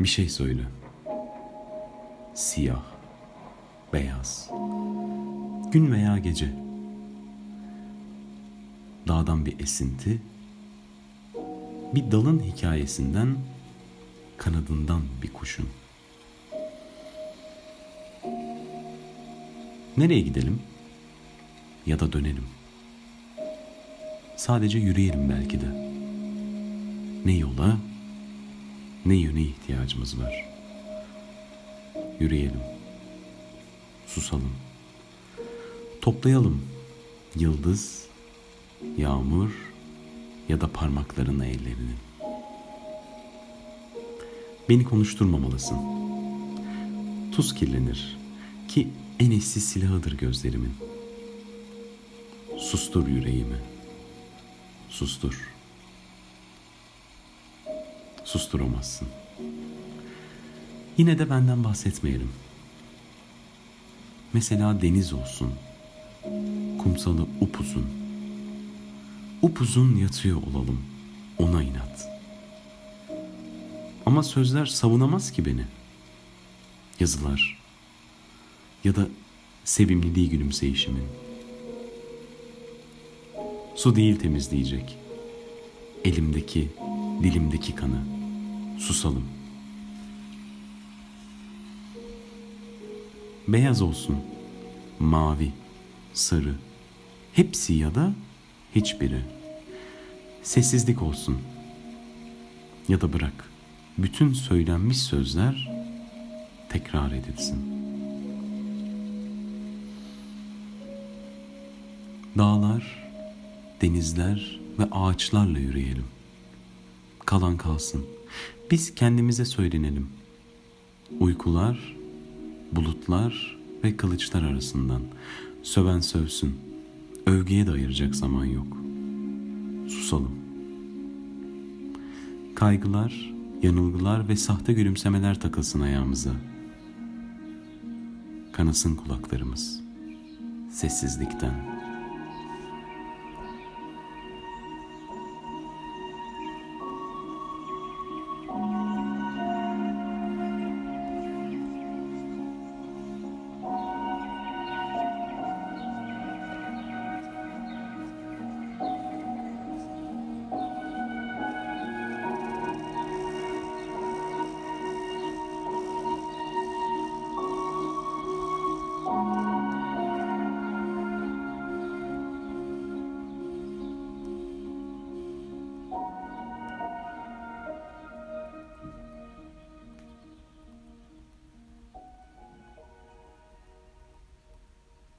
Bir şey söyle. Siyah, beyaz, gün veya gece. Dağdan bir esinti, bir dalın hikayesinden, kanadından bir kuşun. Nereye gidelim? Ya da dönelim. Sadece yürüyelim belki de. Ne yola, ne yöne ihtiyacımız var. Yürüyelim. Susalım. Toplayalım. Yıldız, yağmur ya da parmaklarına ellerini. Beni konuşturmamalısın. Tuz kirlenir ki en eşsiz silahıdır gözlerimin. Sustur yüreğimi. Sustur. Susturamazsın. Yine de benden bahsetmeyelim. Mesela deniz olsun. Kumsalı upuzun. Upuzun yatıyor olalım. Ona inat. Ama sözler savunamaz ki beni. Yazılar ya da sevimliliği gülümseyişimin. Su değil temizleyecek. Elimdeki, dilimdeki kanı. Susalım. Beyaz olsun, mavi, sarı. Hepsi ya da hiçbiri. Sessizlik olsun. Ya da bırak. Bütün söylenmiş sözler tekrar edilsin.'' Dağlar, denizler ve ağaçlarla yürüyelim. Kalan kalsın. Biz kendimize söylenelim. Uykular, bulutlar ve kılıçlar arasından. Söven sövsün. Övgüye de ayıracak zaman yok. Susalım. Kaygılar, yanılgılar ve sahte gülümsemeler takılsın ayağımıza. Kanasın kulaklarımız. Sessizlikten.